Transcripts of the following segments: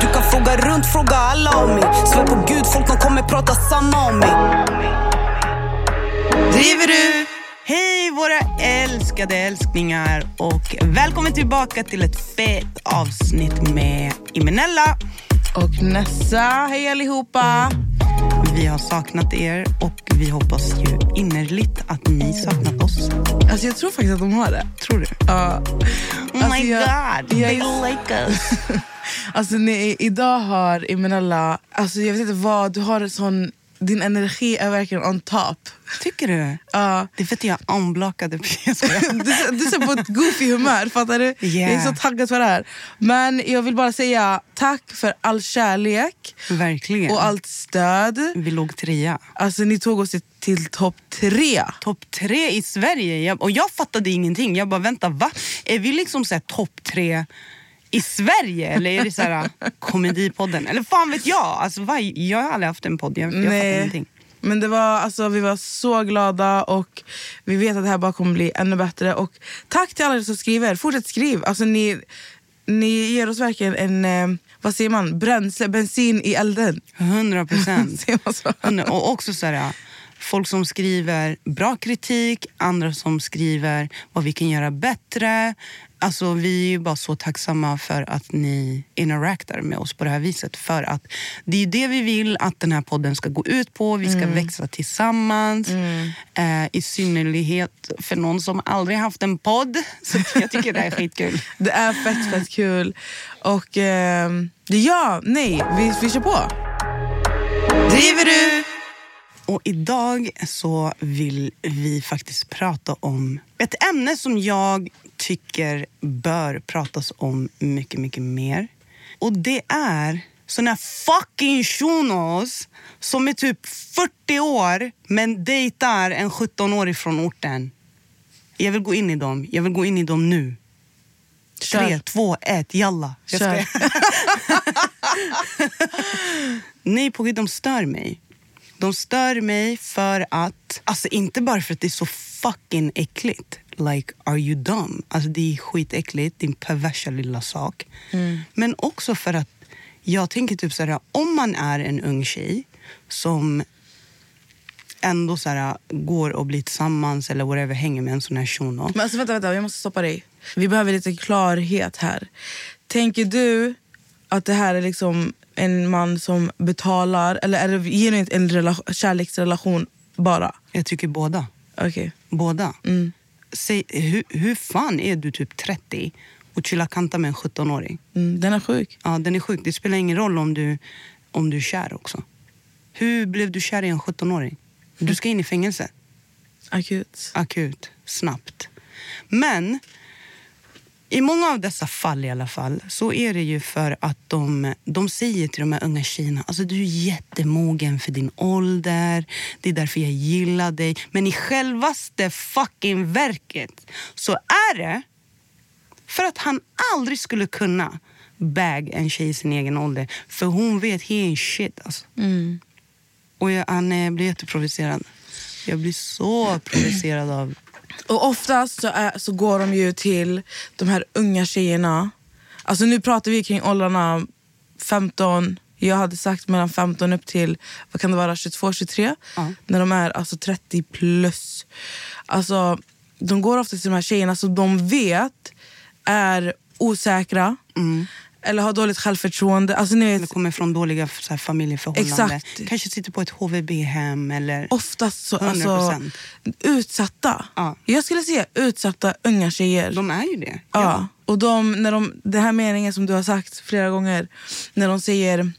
Du kan fråga runt, fråga alla om mig Svär på gud, folk de kommer prata samma om mig Driver du? Hej våra älskade älsklingar och välkommen tillbaka till ett fett avsnitt med Imenella. Och Nessa, hej allihopa! Vi har saknat er och vi hoppas ju innerligt att ni saknat oss. Alltså jag tror faktiskt att de har det. Tror du? Ja. Oh Alltså, my jag- god, jag they like us. Alltså ni, idag har Imenella, alltså jag vet inte vad, du har en sån, din energi är verkligen on top. Tycker du? Ja. Det är för att jag är unblockade. Skojar. Du, du så på ett goofy humör, fattar du? Jag är Yeah. så taggad för det här. Men jag vill bara säga tack för all kärlek Verkligen. och allt stöd. Vi låg trea. Alltså ni tog oss till topp tre. Topp tre i Sverige. Jag, och jag fattade ingenting. Jag bara, vänta, va? Är vi liksom topp tre i Sverige? Eller är det så här, komedipodden? Eller fan vet jag? Alltså, va? Jag har aldrig haft en podd. Jag, jag fattar ingenting. Men det var, alltså, vi var så glada och vi vet att det här bara kommer bli ännu bättre. Och tack till alla som skriver. Fortsätt skriv. Alltså, ni, ni ger oss verkligen en, eh, vad säger man, bränsle, bensin i elden. 100 procent. Och också så här, folk som skriver bra kritik, andra som skriver vad vi kan göra bättre. Alltså, vi är ju bara så tacksamma för att ni interactar med oss på det här viset. För att Det är det vi vill att den här podden ska gå ut på. Vi ska växa tillsammans. Eh, I synnerhet för någon som aldrig haft en podd. Så jag tycker det är skitkul. Det är fett, fett kul. Och eh, ja, nej, vi, vi kör på. Driver du? Och idag så vill vi faktiskt prata om ett ämne som jag tycker bör pratas om mycket, mycket mer. Och det är såna fucking shunos som är typ 40 år men dejtar en 17-årig från orten. Jag vill gå in i dem. Jag vill gå in i dem nu. Kör. Tre, två, ett, jalla. Jag Kör. Nej, på gud, de stör mig. De stör mig för att... Alltså inte bara för att det är så fucking äckligt. Like, are you dumb? Alltså det är skitäckligt, din perversa lilla sak. Men också för att jag tänker typ så här, om man är en ung tjej som ändå så här, går och blir tillsammans eller whatever, hänger med en sån här shuno. Men alltså, vänta, vänta, jag måste stoppa dig. Vi behöver lite klarhet här. Tänker du att det här är liksom en man som betalar eller är det genuint en rela- kärleksrelation bara? Jag tycker båda. Okej. Båda. Säg, hur, hur fan är du typ 30 och chillar kanta med en 17-åring? Mm, den är sjuk. Ja, den är sjuk. Det spelar ingen roll om du, om du är kär också. Hur blev du kär i en 17-åring? Du ska in i fängelse. Akut. Akut. Snabbt. Men i många av dessa fall i alla fall så är det ju för att de, de säger till de här unga tjejerna alltså du är jättemogen för din ålder, det är därför jag gillar dig. Men i självaste fucking verket så är det För att han aldrig skulle kunna bag en tjej i sin egen ålder. För hon vet, he ain't shit alltså. Och jag, han eh, blir jätteprovocerad. Jag blir så provocerad av... Och oftast så, är, så går de ju till de här unga tjejerna. Alltså nu pratar vi kring åldrarna 15, jag hade sagt mellan 15 upp till vad kan det vara 22, 23. Ja. När de är alltså 30 plus. Alltså, de går ofta till de här tjejerna som de vet är osäkra. Eller har dåligt självförtroende. Alltså, ni Eller vet, kommer från dåliga så här, familjeförhållanden. Exakt. Kanske sitter på ett HVB-hem eller... oftast så, 100%. alltså, utsatta. Ja. Jag skulle säga utsatta unga tjejer. De är ju det. Ja. Och de, när de, den här meningen som du har sagt flera gånger, när de säger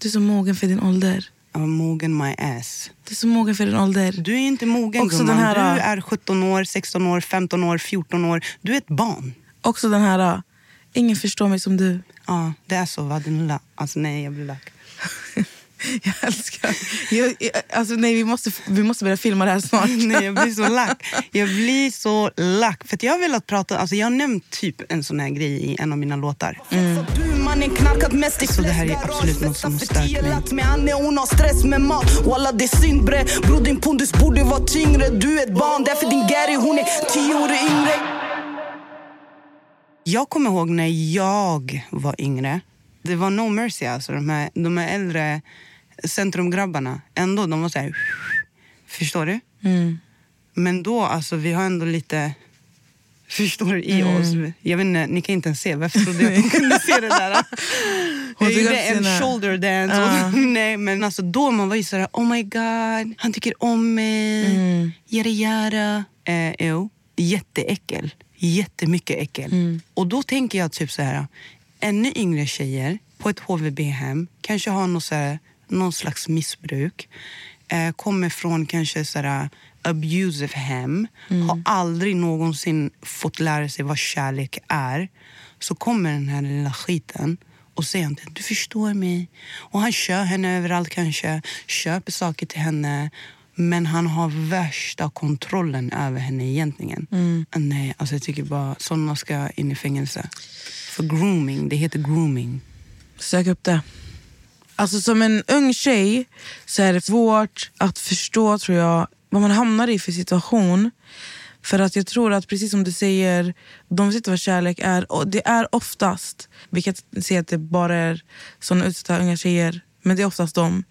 du är så mogen för din ålder. I'm mogen my ass. Du är så mogen för din ålder. Du är inte mogen Också gumman. här- Du är 17 år, 16 år, 15 år, 14 år. Du är ett barn. Också den här, ingen förstår mig som du. Ja, det är så. Vadinla. Alltså nej, jag blir lack. Jag älskar... Jag, jag, alltså, nej, vi, måste, vi måste börja filma det här snart. Nej, jag blir så lack. Jag blir så lack. För att jag har velat prata, alltså jag har nämnt typ en sån här grej i en av mina låtar. Du mannen knarkat mest i Så det här är absolut något som stört mig. Med Anne hon har stress med mat Walla det är synd bre Bror din pondus borde vara tyngre Du är ett barn därför din Gary hon är tio år yngre Jag kommer ihåg när jag var yngre. Det var no mercy alltså. De här, de här äldre centrumgrabbarna. Ändå, de var så här... Förstår du? Men då, alltså vi har ändå lite... Förstår du? I oss. Jag vet inte, ni kan inte ens se. Varför trodde jag att de kunde se det där? Jag gjorde en sina- shoulder dance. Ja. Och, nej, men alltså då man var ju sådär, oh my god, han tycker om mig. Mm. Yada yada. Eh, jo, jätteäckel. Jättemycket äckel. Mm. Och då tänker jag typ så här, ännu yngre tjejer på ett HVB-hem, kanske har någon, så här, någon slags missbruk. Eh, kommer från kanske så här, abusive hem. Mm. Har aldrig någonsin fått lära sig vad kärlek är. Så kommer den här lilla skiten och säger att du förstår mig. Och han kör henne överallt kanske, köper saker till henne. Men han har värsta kontrollen över henne egentligen. Nej, alltså jag tycker bara sådana ska in i fängelse. För grooming, det heter grooming. Sök upp det. Alltså som en ung tjej så är det svårt att förstå tror jag vad man hamnar i för situation. För att jag tror att precis som du säger, de vet vad kärlek är. Och det är oftast, vi kan inte säga att det bara är såna utsatta unga tjejer, men det är oftast dem.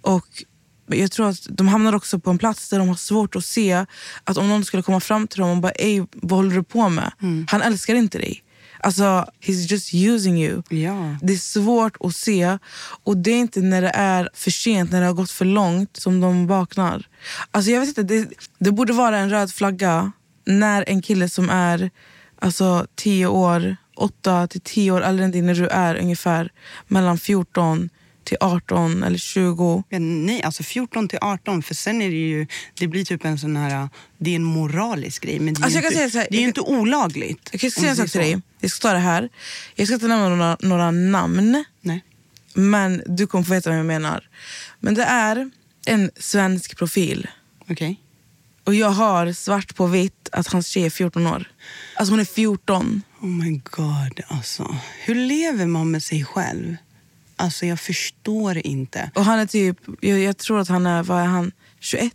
Och jag tror att de hamnar också på en plats där de har svårt att se att om någon skulle komma fram till dem och bara Ey, vad håller du på med? Han älskar inte dig. Alltså, he's just using you. Ja. Det är svårt att se och det är inte när det är för sent, när det har gått för långt som de vaknar. Alltså jag vet inte, det, det borde vara en röd flagga när en kille som är alltså 10 år, 8 till 10 år äldre än dig när du är ungefär mellan 14 till 18 eller 20. Ja, nej, alltså 14 till 18. För sen är det ju, det blir typ en sån här, det är en moralisk grej. Men det är Alltså ju inte, säga så här, det är jag inte olagligt. Jag kan säga en sak till dig. Jag ska ta det här. Jag ska inte nämna några, några namn. Nej. Men du kommer få veta vad jag menar. Men det är en svensk profil. Okej. Och jag har svart på vitt att hans tjej är 14 år. Alltså hon är 14. Oh my god, alltså. Hur lever man med sig själv? Alltså jag förstår inte. Och han är typ, jag, jag tror att han är, vad är han, 21?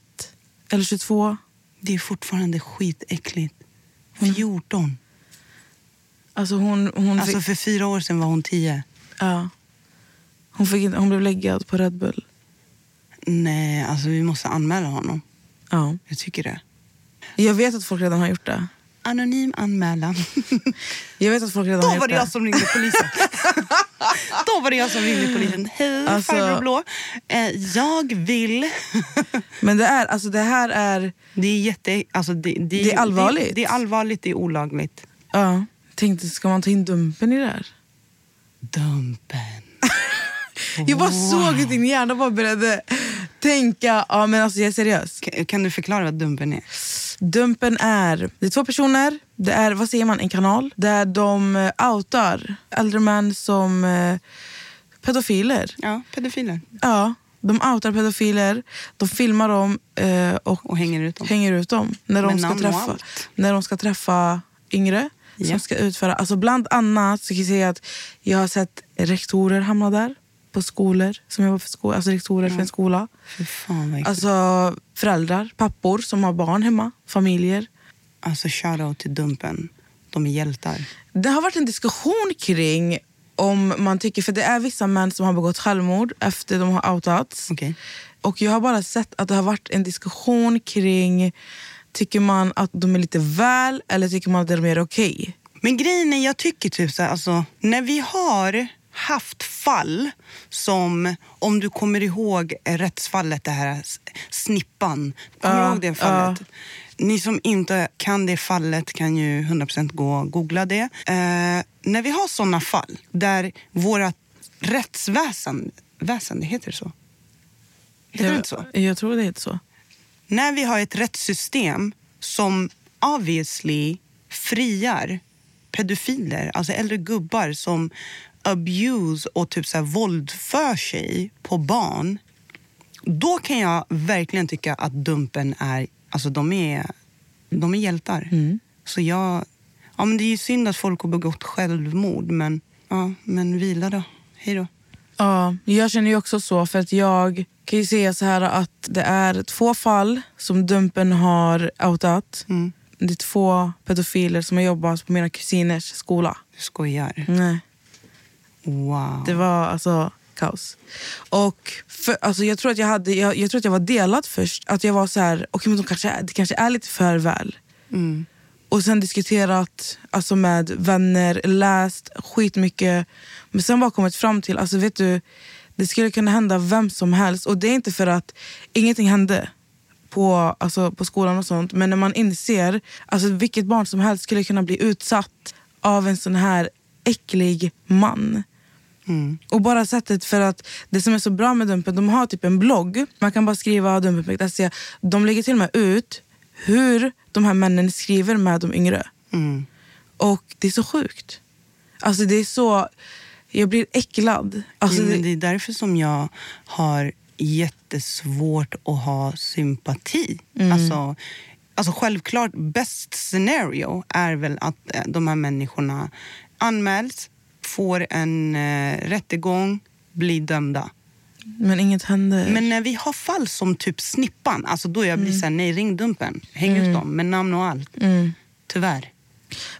Eller 22? Det är fortfarande skitäckligt. Mm. 14. Alltså hon, hon, Alltså fick, för fyra år sedan var hon 10. ja. hon, fick, hon blev läggad på Red Bull. Nej, alltså vi måste anmäla honom. Ja. Jag tycker det. Jag vet att folk redan har gjort det. Anonym anmälan. Jag vet att folk redan Då var det jag som ringde polisen. Då var det jag som ringde polisen. Hej Alltså- farbror blå. Eh, jag vill... Men det, är, alltså det här är... Det är jätte... Alltså det, det, Det är allvarligt. Det, det är allvarligt, det är olagligt. Ja, tänkte, ska man ta in Dumpen i det här? Dumpen. Jag bara såg hur din hjärna bara började tänka. Ja, men alltså jag är seriös. Kan, kan du förklara vad dumpen är? Dumpen är, det är två personer, det är vad säger man, en kanal där de eh, outar äldre män som eh, pedofiler. Ja, pedofiler. Ja, de outar pedofiler, de filmar dem eh, och, Och hänger ut dem. hänger ut dem när de, ska träffa, när de ska träffa yngre. Ja. som ska utföra. Alltså bland annat så kan jag säga att jag har sett rektorer hamna där på skolor som jobbar för skola, alltså rektorer för en skola. Fan. Alltså föräldrar, pappor som har barn hemma, familjer. Alltså shoutout till Dumpen. De är hjältar. Det har varit en diskussion kring om man tycker, för det är vissa män som har begått självmord efter de har outats. Okej. Och jag har bara sett att det har varit en diskussion kring, tycker man att de är lite väl eller tycker man att de är okej? Men grejen är, jag tycker typ så här, alltså, när vi har haft fall som, om du kommer ihåg rättsfallet, det här snippan. Kommer du Ja, ihåg det fallet? Ni som inte kan det fallet kan ju 100% gå och googla det. Eh, när vi har såna fall där våra rättsväsen, väsende, heter det så? Heter det inte så? Jag, jag tror det är så. när vi har ett rättssystem som obviously friar pedofiler, alltså äldre gubbar som abuse och typ så här våldför sig på barn. Då kan jag verkligen tycka att Dumpen är, alltså de är, de är hjältar. Så jag, ja men det är ju synd att folk har begått självmord men, ja, men vila då. Hej då. Ja, jag känner ju också så. För att jag kan ju säga så här att det är två fall som Dumpen har outat. Det är två pedofiler som har jobbat på mina kusiners skola. Du skojar. Nej, Wow. det var alltså kaos. Och för, alltså jag, tror att jag, hade, jag, jag tror att jag var delad först. Att jag var så här, okej men de kanske, det kanske är lite för väl. Mm. Och sen diskuterat alltså med vänner, läst skitmycket. Men sen bara kommit fram till, alltså vet du, det skulle kunna hända vem som helst. Och det är inte för att ingenting hände på, alltså, på skolan och sånt. Men när man inser, alltså vilket barn som helst skulle kunna bli utsatt av en sån här äcklig man. Och bara sättet för att det som är så bra med Dumpen, de har typ en blogg. Man kan bara skriva dumpen.se. De lägger till och med ut hur de här männen skriver med de yngre. Mm. Och det är så sjukt. Alltså det är så... Jag blir äcklad. Alltså ja, det, det är därför som jag har jättesvårt att ha sympati. Mm. Alltså, alltså självklart, best scenario är väl att eh, de här människorna anmäls, får en eh, rättegång, blir dömda. men inget händer. Men när vi har fall som typ Snippan, alltså då jag blir Mm. såhär, nej ring Dumpen. Häng ut dem med namn och allt. Tyvärr.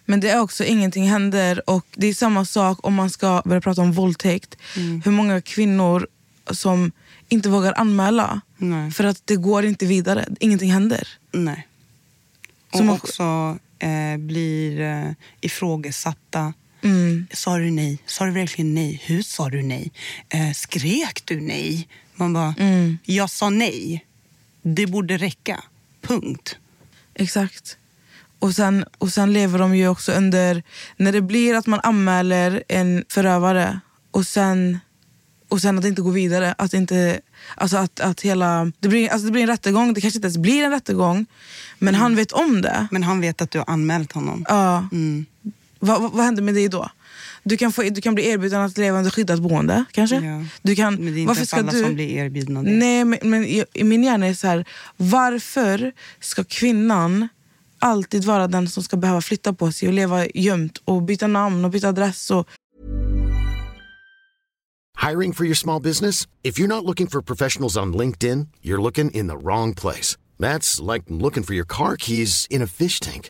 Men det är också ingenting händer. Och Det är samma sak om man ska börja prata om våldtäkt. Mm. Hur många kvinnor som inte vågar anmäla. Nej. För att det går inte vidare. Ingenting händer. Nej. Och Som också eh, blir eh, ifrågasatta. Mm. Sa du nej? Sa du verkligen nej? Hur sa du nej? Eh, skrek du nej? Man bara, Mm. jag sa nej. Det borde räcka. Punkt. Exakt. Och sen, och sen lever de ju också under... När det blir att man anmäler en förövare och sen, och sen att det inte går vidare. Att inte, alltså att, att hela, det, blir, alltså det blir en rättegång, det kanske inte ens blir en rättegång. Men han vet om det. Men han vet att du har anmält honom. Ja. Mm. Vad, vad, vad händer med dig då? Du kan, få, du kan bli erbjuden att leva under skyddat boende kanske. Ja. Du kan, Men det är inte varför ska alla du, som blir erbjudna det. Nej, men, men i, i min hjärna är det så här, varför ska kvinnan alltid vara den som ska behöva flytta på sig och leva gömt och byta namn och byta adress? Och, Hiring for your small business? If you're not looking for professionals on LinkedIn, you're looking in the wrong place. That's like looking for your car keys in a fish tank.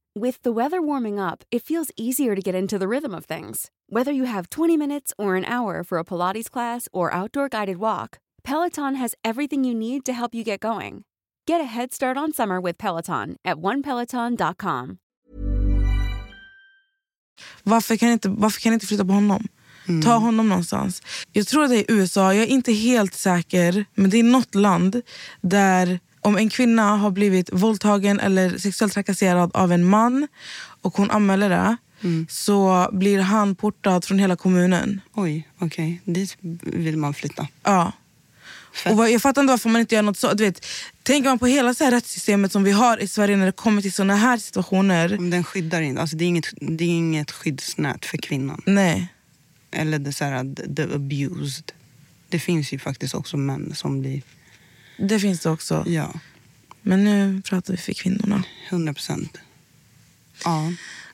With the weather warming up, it feels easier to get into the rhythm of things. Whether you have 20 minutes or an hour for a Pilates class or outdoor guided walk, Peloton has everything you need to help you get going. Get a head start on summer with Peloton at onepeloton.com. varför, kan inte, varför kan jag inte flytta på honom? Mm. Ta honom någonstans. Jag tror att det är USA, jag är inte helt säker. Men det är något land där om en kvinna har blivit våldtagen eller sexuellt trakasserad av en man och hon anmäler det. så blir han portad från hela kommunen. Oj, okej. Dit vill man flytta. Ja. Fett. Och jag fattar inte varför man inte gör något så. Du vet, tänker man på hela så här rättssystemet som vi har i Sverige när det kommer till såna här situationer. Men Den skyddar inte. Alltså, det, är inget, det är inget skyddsnät för kvinnan. Nej. Eller det, så här, the abused. Det finns ju faktiskt också män som blir... Det finns det också. Ja, Men nu pratar vi för kvinnorna. 100 procent. Ja.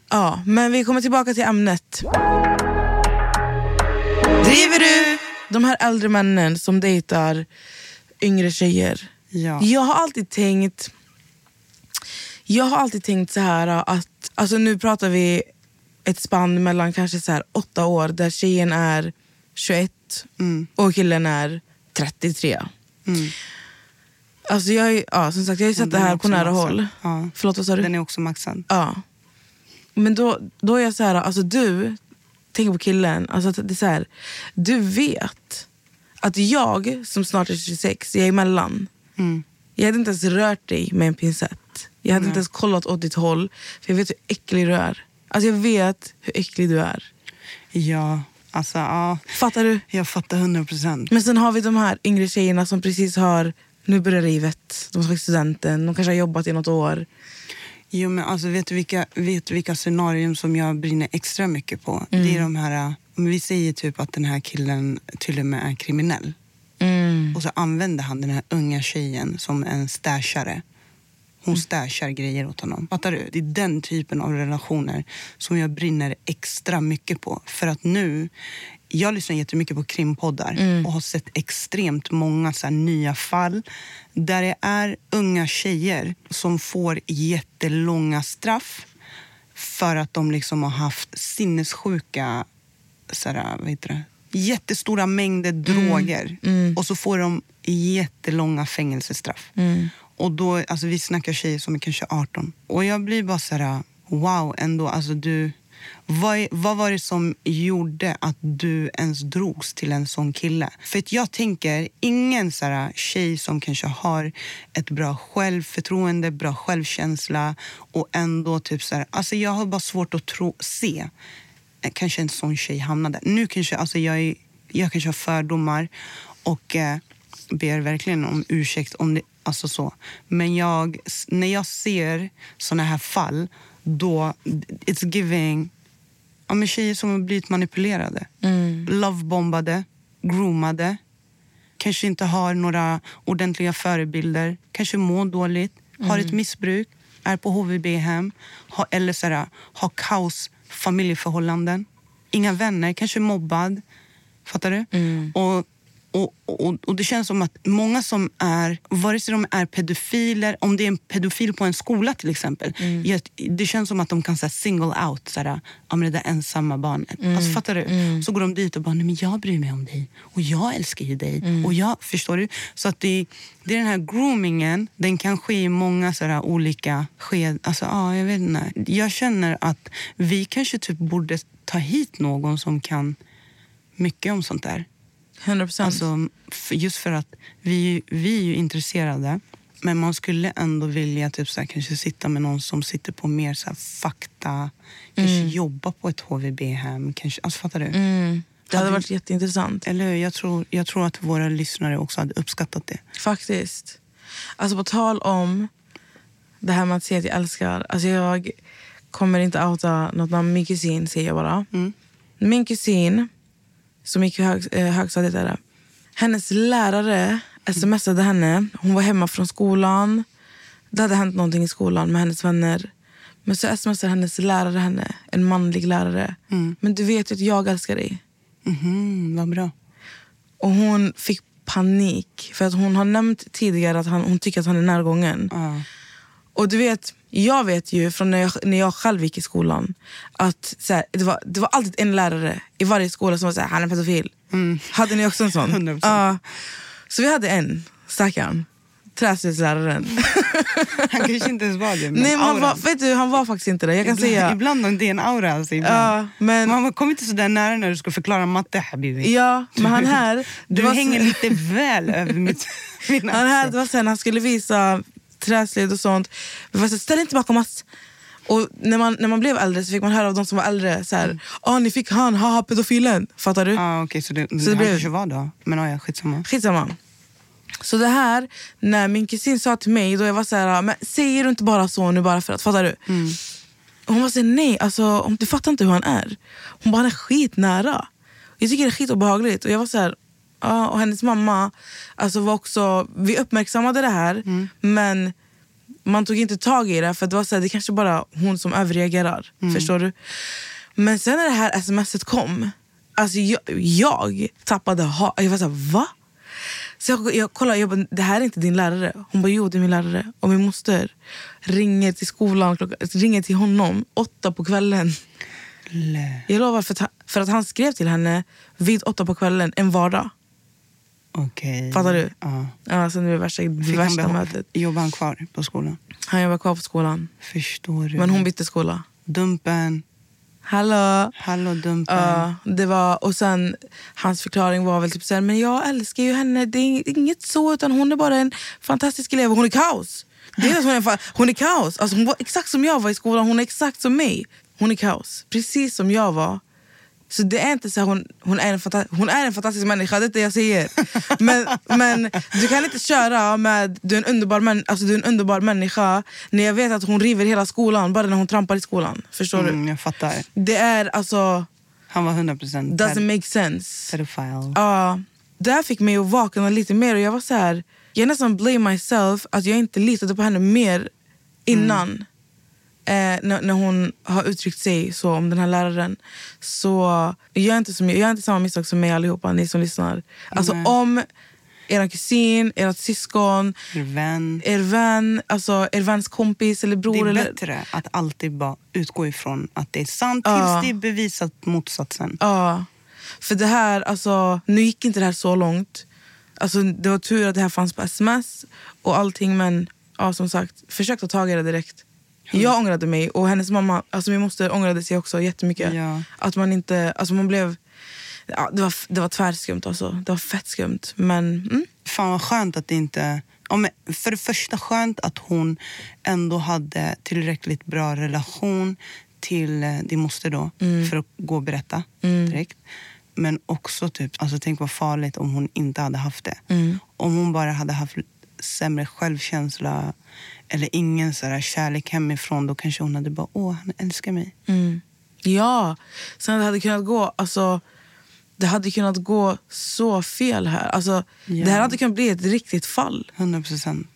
Ja, men vi kommer tillbaka till ämnet. Driver du? De här äldre männen som dejtar yngre tjejer. Ja. Jag har alltid tänkt Jag har alltid tänkt så här att, alltså nu pratar vi ett spann mellan kanske så här åtta år där tjejen är 21 Mm. och killen är 33. Mm. Alltså jag, ja, som sagt, jag har ju sett det här på nära maxad. håll. Ja. Förlåt, vad sa du? Den är också maxad. Ja. Men då, då är jag så här, alltså du, tänk på killen, alltså det är så här, du vet att jag som snart är 26, jag är emellan. Mm. Jag hade inte ens rört dig med en pincett. Jag hade inte ens kollat åt ditt håll, för jag vet hur äcklig du är. Alltså jag vet hur äcklig du är. Ja, alltså ja. Fattar du? Jag fattar 100 procent. Men sen har vi de här yngre tjejerna som precis har, nu börjar livet, de har tagit studenten, de kanske har jobbat i något år. Jo, men alltså, vet, du vilka, vet du vilka scenarium som jag brinner extra mycket på? Mm. Det är de här... Om vi säger typ att den här killen till och med är kriminell. Mm. Och så använder han den här unga tjejen som en stashare. Hon Mm. stashar grejer åt honom. Fattar du? Det är den typen av relationer som jag brinner extra mycket på. För att nu, jag lyssnar jättemycket på krimpoddar Mm. och har sett extremt många så nya fall där det är unga tjejer som får jättelånga straff för att de liksom har haft sinnessjuka så här, vad heter det? jättestora mängder droger. Och så får de jättelånga fängelsestraff. Och då, alltså vi snackar tjejer som är kanske 18. Och jag blir bara så här, wow, ändå. Alltså du, vad, vad var det som gjorde att du ens drogs till en sån kille? För att jag tänker, ingen så här, tjej som kanske har ett bra självförtroende, bra självkänsla och ändå typ så här, alltså jag har bara svårt att tro, se eh, kanske en sån tjej hamnade. Nu kanske, alltså jag, är, jag kanske har fördomar och eh, ber verkligen om ursäkt om det, alltså så. Men jag, när jag ser såna här fall, då it's giving ja, men tjejer som har blivit manipulerade. Lovebombade, groomade. Kanske inte har några ordentliga förebilder. Kanske mår dåligt, har ett missbruk, är på HVB-hem har, eller så här, har kaos familjeförhållanden. Inga vänner, kanske mobbad. Fattar du? Och, och, och, och det känns som att många som är, vare sig de är pedofiler, om det är en pedofil på en skola till exempel. jag- Det känns som att de kan här, single out, så här, ja, men det där ensamma barnet. Alltså, fattar du? Så går de dit och bara, nej men jag bryr mig om dig. Och jag älskar ju dig. Och jag, förstår du? Så att det, det är den här groomingen, den kan ske i många så olika sked. Alltså, ja, jag vet inte. Jag känner att vi kanske typ borde ta hit någon som kan mycket om sånt där. 100 procent. Alltså, f- just för att vi, vi är ju intresserade. Men man skulle ändå vilja typ så här, kanske sitta med någon som sitter på mer så här, fakta. Kanske jobba på ett HVB-hem. Kanske, alltså, fattar du? mm. Det hade Hade- varit jätteintressant. Eller hur? jag tror, jag tror att våra lyssnare också hade uppskattat det. Faktiskt. Alltså på tal om det här med att säga att jag älskar. Alltså jag kommer inte outa något namn. Min kusin säger jag bara. Min kusin, som gick i hög, eh, högstadiet, är det. hennes lärare smsade henne. Hon var hemma från skolan. Det hade hänt någonting i skolan med hennes vänner. Men så smsade hennes lärare henne, en manlig lärare. Men du vet ju att jag älskar dig. Mhm, vad bra. Och hon fick panik. För att hon har nämnt tidigare att han, hon tycker att han är närgången. Ja. Och du vet, jag vet ju från när jag, när jag själv gick i skolan att så här, det, var, det var alltid en lärare i varje skola som var så här, han är pedofil. Hade ni också en sån? 100%. Ja. Så vi hade en, stackaren. Träslöjdsläraren. Han kanske inte ens var det. Men Nej, men han, var, vet du, han var faktiskt inte det. Jag kan ibland, säga... ibland är det en aura. Alltså, ibland. Ja, men- Man kommer inte så där nära när du ska förklara matte, habibi. Ja, men han här... Du så- hänger lite väl över mitt, min Han, här, det var sen han skulle visa träslöjd och sånt. Vi var så, ställ inte bakom oss. Och när man, när man blev äldre så fick man höra av de som var äldre så här, ah, ni fick han, haha pedofilen. Fattar du? Ah, Okej, så det, Så det, det blev- kanske var då. Men ah, ja, skitsamma. Skitsamma. Så det här, när min kusin sa till mig, då jag var så här, men säger du inte bara så nu bara för att, fattar du? Hon var så här, nej, alltså, du fattar inte hur han är. Hon bara, han är skitnära. Jag tycker det är skitobehagligt. Och jag var så här, ja, och hennes mamma alltså, var också, vi uppmärksammade det här, men man tog inte tag i det för det var så här, det kanske bara hon som överreagerar. Förstår du? Men sen när det här smset kom, alltså jag, jag tappade ha Jag var så här, va? Så jag, jag kollade, jag bara, det här är inte din lärare. Hon bara, jo det är min lärare. Och min moster ringer till skolan, klockan, ringer till honom åtta på kvällen. Le. Jag lovar, för att, för att han skrev till henne vid åtta på kvällen en vardag. Okej. Fattar du? Ja. Sen det var värsta, Fick han värsta behå- mötet. Jobbar han kvar på skolan? Han jobbar kvar på skolan. Förstår du? Men hon bytte skola. Dumpen. Hallå? Hallå Dumpen. Ja, det var, och sen hans förklaring var väl typ såhär, men jag älskar ju henne, det är inget så utan hon är bara en fantastisk elev hon är kaos. Det är att hon, är, hon är kaos, alltså hon var exakt som jag var i skolan, hon är exakt som mig. Hon är kaos, precis som jag var. Så det är inte så hon, hon, är en fanta- hon är en fantastisk människa, det är det jag säger. Men, men du kan inte köra med du är, en underbar män, alltså, du är en underbar människa när jag vet att hon river hela skolan bara när hon trampar i skolan. Förstår du? Mm, jag fattar. Det är alltså... Han var 100% Doesn't make sense. pedofile. Ja, det här fick mig att vakna lite mer och jag var så här, jag nästan blame myself att jag inte litade på henne mer innan. Eh, när, när hon har uttryckt sig så om den här läraren. Så gör inte, som, gör inte samma misstag som mig allihopa, ni som lyssnar. Alltså Nej. om er kusin, ert syskon, Er vän. er vän, alltså er väns kompis eller bror. Det är eller, bättre att alltid bara utgå ifrån att det är sant Ja. tills det är bevisat motsatsen. Ja, för det här, alltså, nu gick inte det här så långt. Alltså, det var tur att det här fanns på sms och allting men ja, som sagt, försök ta tag i det direkt. Jag ångrade mig och hennes mamma, alltså min moster ångrade sig också jättemycket. Ja. Att man inte, alltså man blev, ja, det var, det var tvärskumt alltså. Det var fett skumt. Men mm, Fan vad skönt att det inte... För det första skönt att hon ändå hade tillräckligt bra relation till eh, din moster då för att gå och berätta direkt. Men också typ, alltså tänk vad farligt om hon inte hade haft det. Om hon bara hade haft sämre självkänsla eller ingen så här kärlek hemifrån då kanske hon hade bara, åh han älskar mig. mm. ja. Sen det hade kunnat gå, alltså det hade kunnat gå så fel här. Alltså, Ja. Det här hade kunnat bli ett riktigt fall. 100 procent.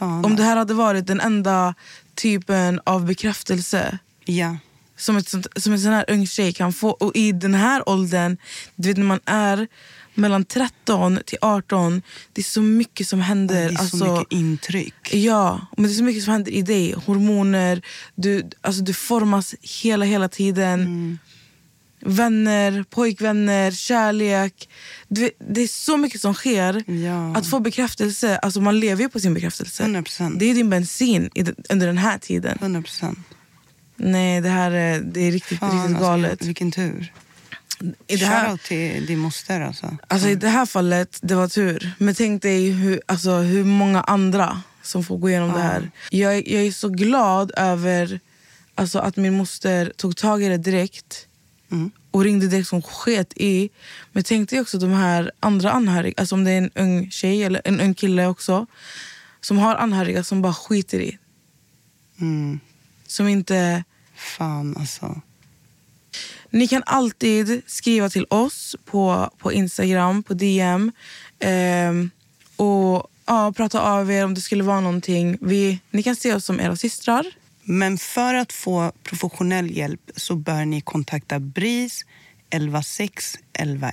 Om det här hade varit den enda typen av bekräftelse Ja. som, ett, sånt- som en sån här ung tjej kan få. Och i den här åldern, du vet när man är mellan 13 till 18, det är så mycket som händer. Det är så alltså, mycket intryck. Ja, men det är så mycket som händer i dig. Hormoner, du, alltså du formas hela, hela tiden. Mm. Vänner, pojkvänner, kärlek. Du det är så mycket som sker. Ja. Att få bekräftelse, alltså man lever ju på sin bekräftelse. 100%. Det är din bensin i under den här tiden. 100 procent. Nej, det här är, det är riktigt, riktigt galet. Alltså, vilken tur. I det här, Shoutout till din moster alltså. alltså, I det här fallet, det var tur. Men tänk dig hur, alltså, hur många andra som får gå igenom det här. Jag, jag är så glad över alltså, att min moster tog tag i det direkt. Mm. Och ringde direkt som sket i. Men tänk dig också de här andra anhöriga. Alltså om det är en ung tjej eller en ung kille också. Som har anhöriga som bara skiter i. Mm. Som inte... Fan alltså. Ni kan alltid skriva till oss på, på Instagram, på DM. ehm, och ja, prata av er om det skulle vara någonting. Vi, ni kan se oss som era systrar. Men för att få professionell hjälp så bör ni kontakta BRIS 116 111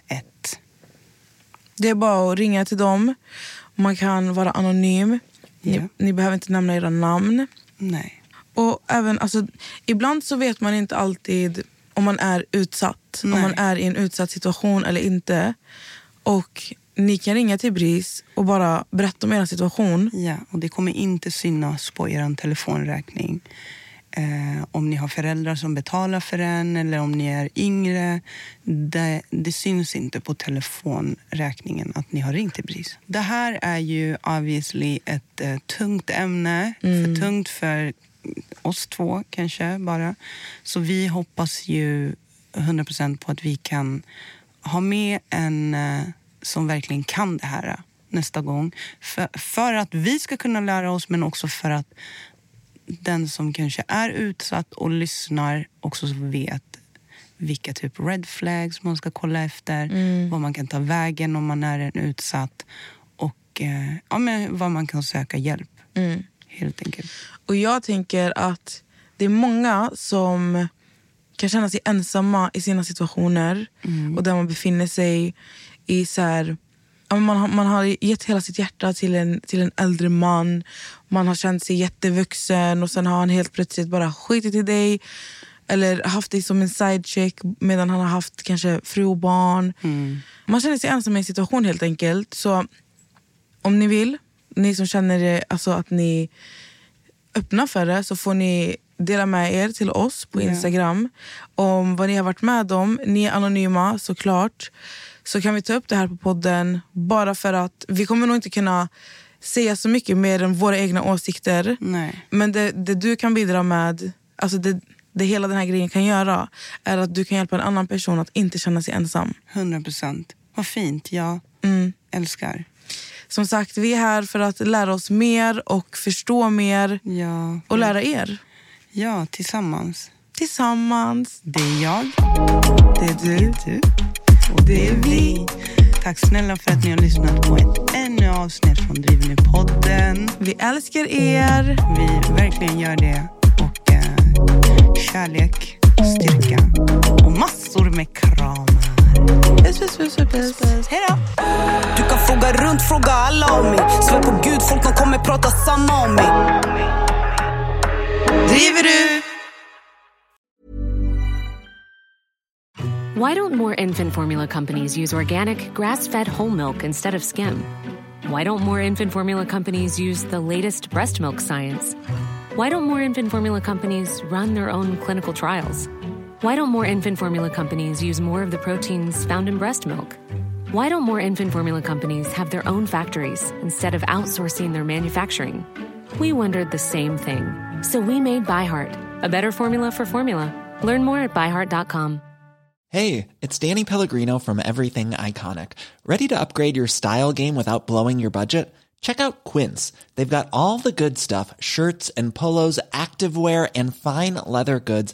Det är bara att ringa till dem. Man kan vara anonym. Ni, Ja. ni behöver inte nämna era namn. Nej. Och även, alltså, ibland så vet man inte alltid om man är utsatt. Om Nej. man är i en utsatt situation eller inte. Och ni kan ringa till BRIS och bara berätta om er situation. Ja, och det kommer inte synas på er telefonräkning. Eh, om ni har föräldrar som betalar för en eller om ni är yngre. Det, det syns inte på telefonräkningen att ni har ringt till BRIS. Det här är ju obviously ett eh, tungt ämne. För tungt för oss två kanske bara. Så vi hoppas ju 100% på att vi kan ha med en eh, som verkligen kan det här eh, nästa gång. För, för att vi ska kunna lära oss men också för att den som kanske är utsatt och lyssnar också vet vilka typ red flags man ska kolla efter, Mm. vad man kan ta vägen om man är en utsatt och eh, ja, men vad man kan söka hjälp. Mm. Helt enkelt. Och jag tänker att det är många som kan känna sig ensamma i sina situationer och där man befinner sig i så här, man, har, man har gett hela sitt hjärta till en, till en äldre man. Man har känt sig jättevuxen och sen har han helt plötsligt bara skitit i dig. Eller haft dig som en sidecheck medan han har haft kanske fru och barn. Man känner sig ensam i en situation helt enkelt. Så om ni vill, ni som känner det, alltså att ni öppna för det så får ni dela med er till oss på. Instagram om vad ni har varit med om. Ni är anonyma såklart. Så kan vi ta upp det här på podden bara för att vi kommer nog inte kunna säga så mycket mer än våra egna åsikter. Nej. Men det, det du kan bidra med, alltså det, det hela den här grejen kan göra är att du kan hjälpa en annan person att inte känna sig ensam. 100 procent. Vad fint. Jag Mm. älskar. Som sagt, vi är här för att lära oss mer och förstå mer Ja, och lära er. ja tillsammans. Tillsammans. Det är jag, Det är du. det är du och det är vi. Tack snälla för att ni har lyssnat på ett ännu avsnitt från Driver ni podden. Vi älskar er. Vi verkligen gör det. Och eh, kärlek, styrka och massor med kramar. Puss, puss, puss, puss, puss. Hej! Du kan fråga runt, fråga alla om mig Svär på gud, folk de kommer prata samma om mig Driver du? Why don't more infant formula companies use organic, grass fed whole milk instead of skim? Why don't more infant formula companies use the latest breast milk science? Why don't more infant formula companies run their own clinical trials? Why don't more infant formula companies use more of the proteins found in breast milk? Why don't more infant formula companies have their own factories instead of outsourcing their manufacturing? We wondered the same thing. So we made ByHeart, a better formula for formula. Learn more at byheart.com. Hey, it's Danny Pellegrino from Everything Iconic. Ready to upgrade your style game without blowing your budget? Check out Quince. They've got all the good stuff shirts and polos, activewear, and fine leather goods,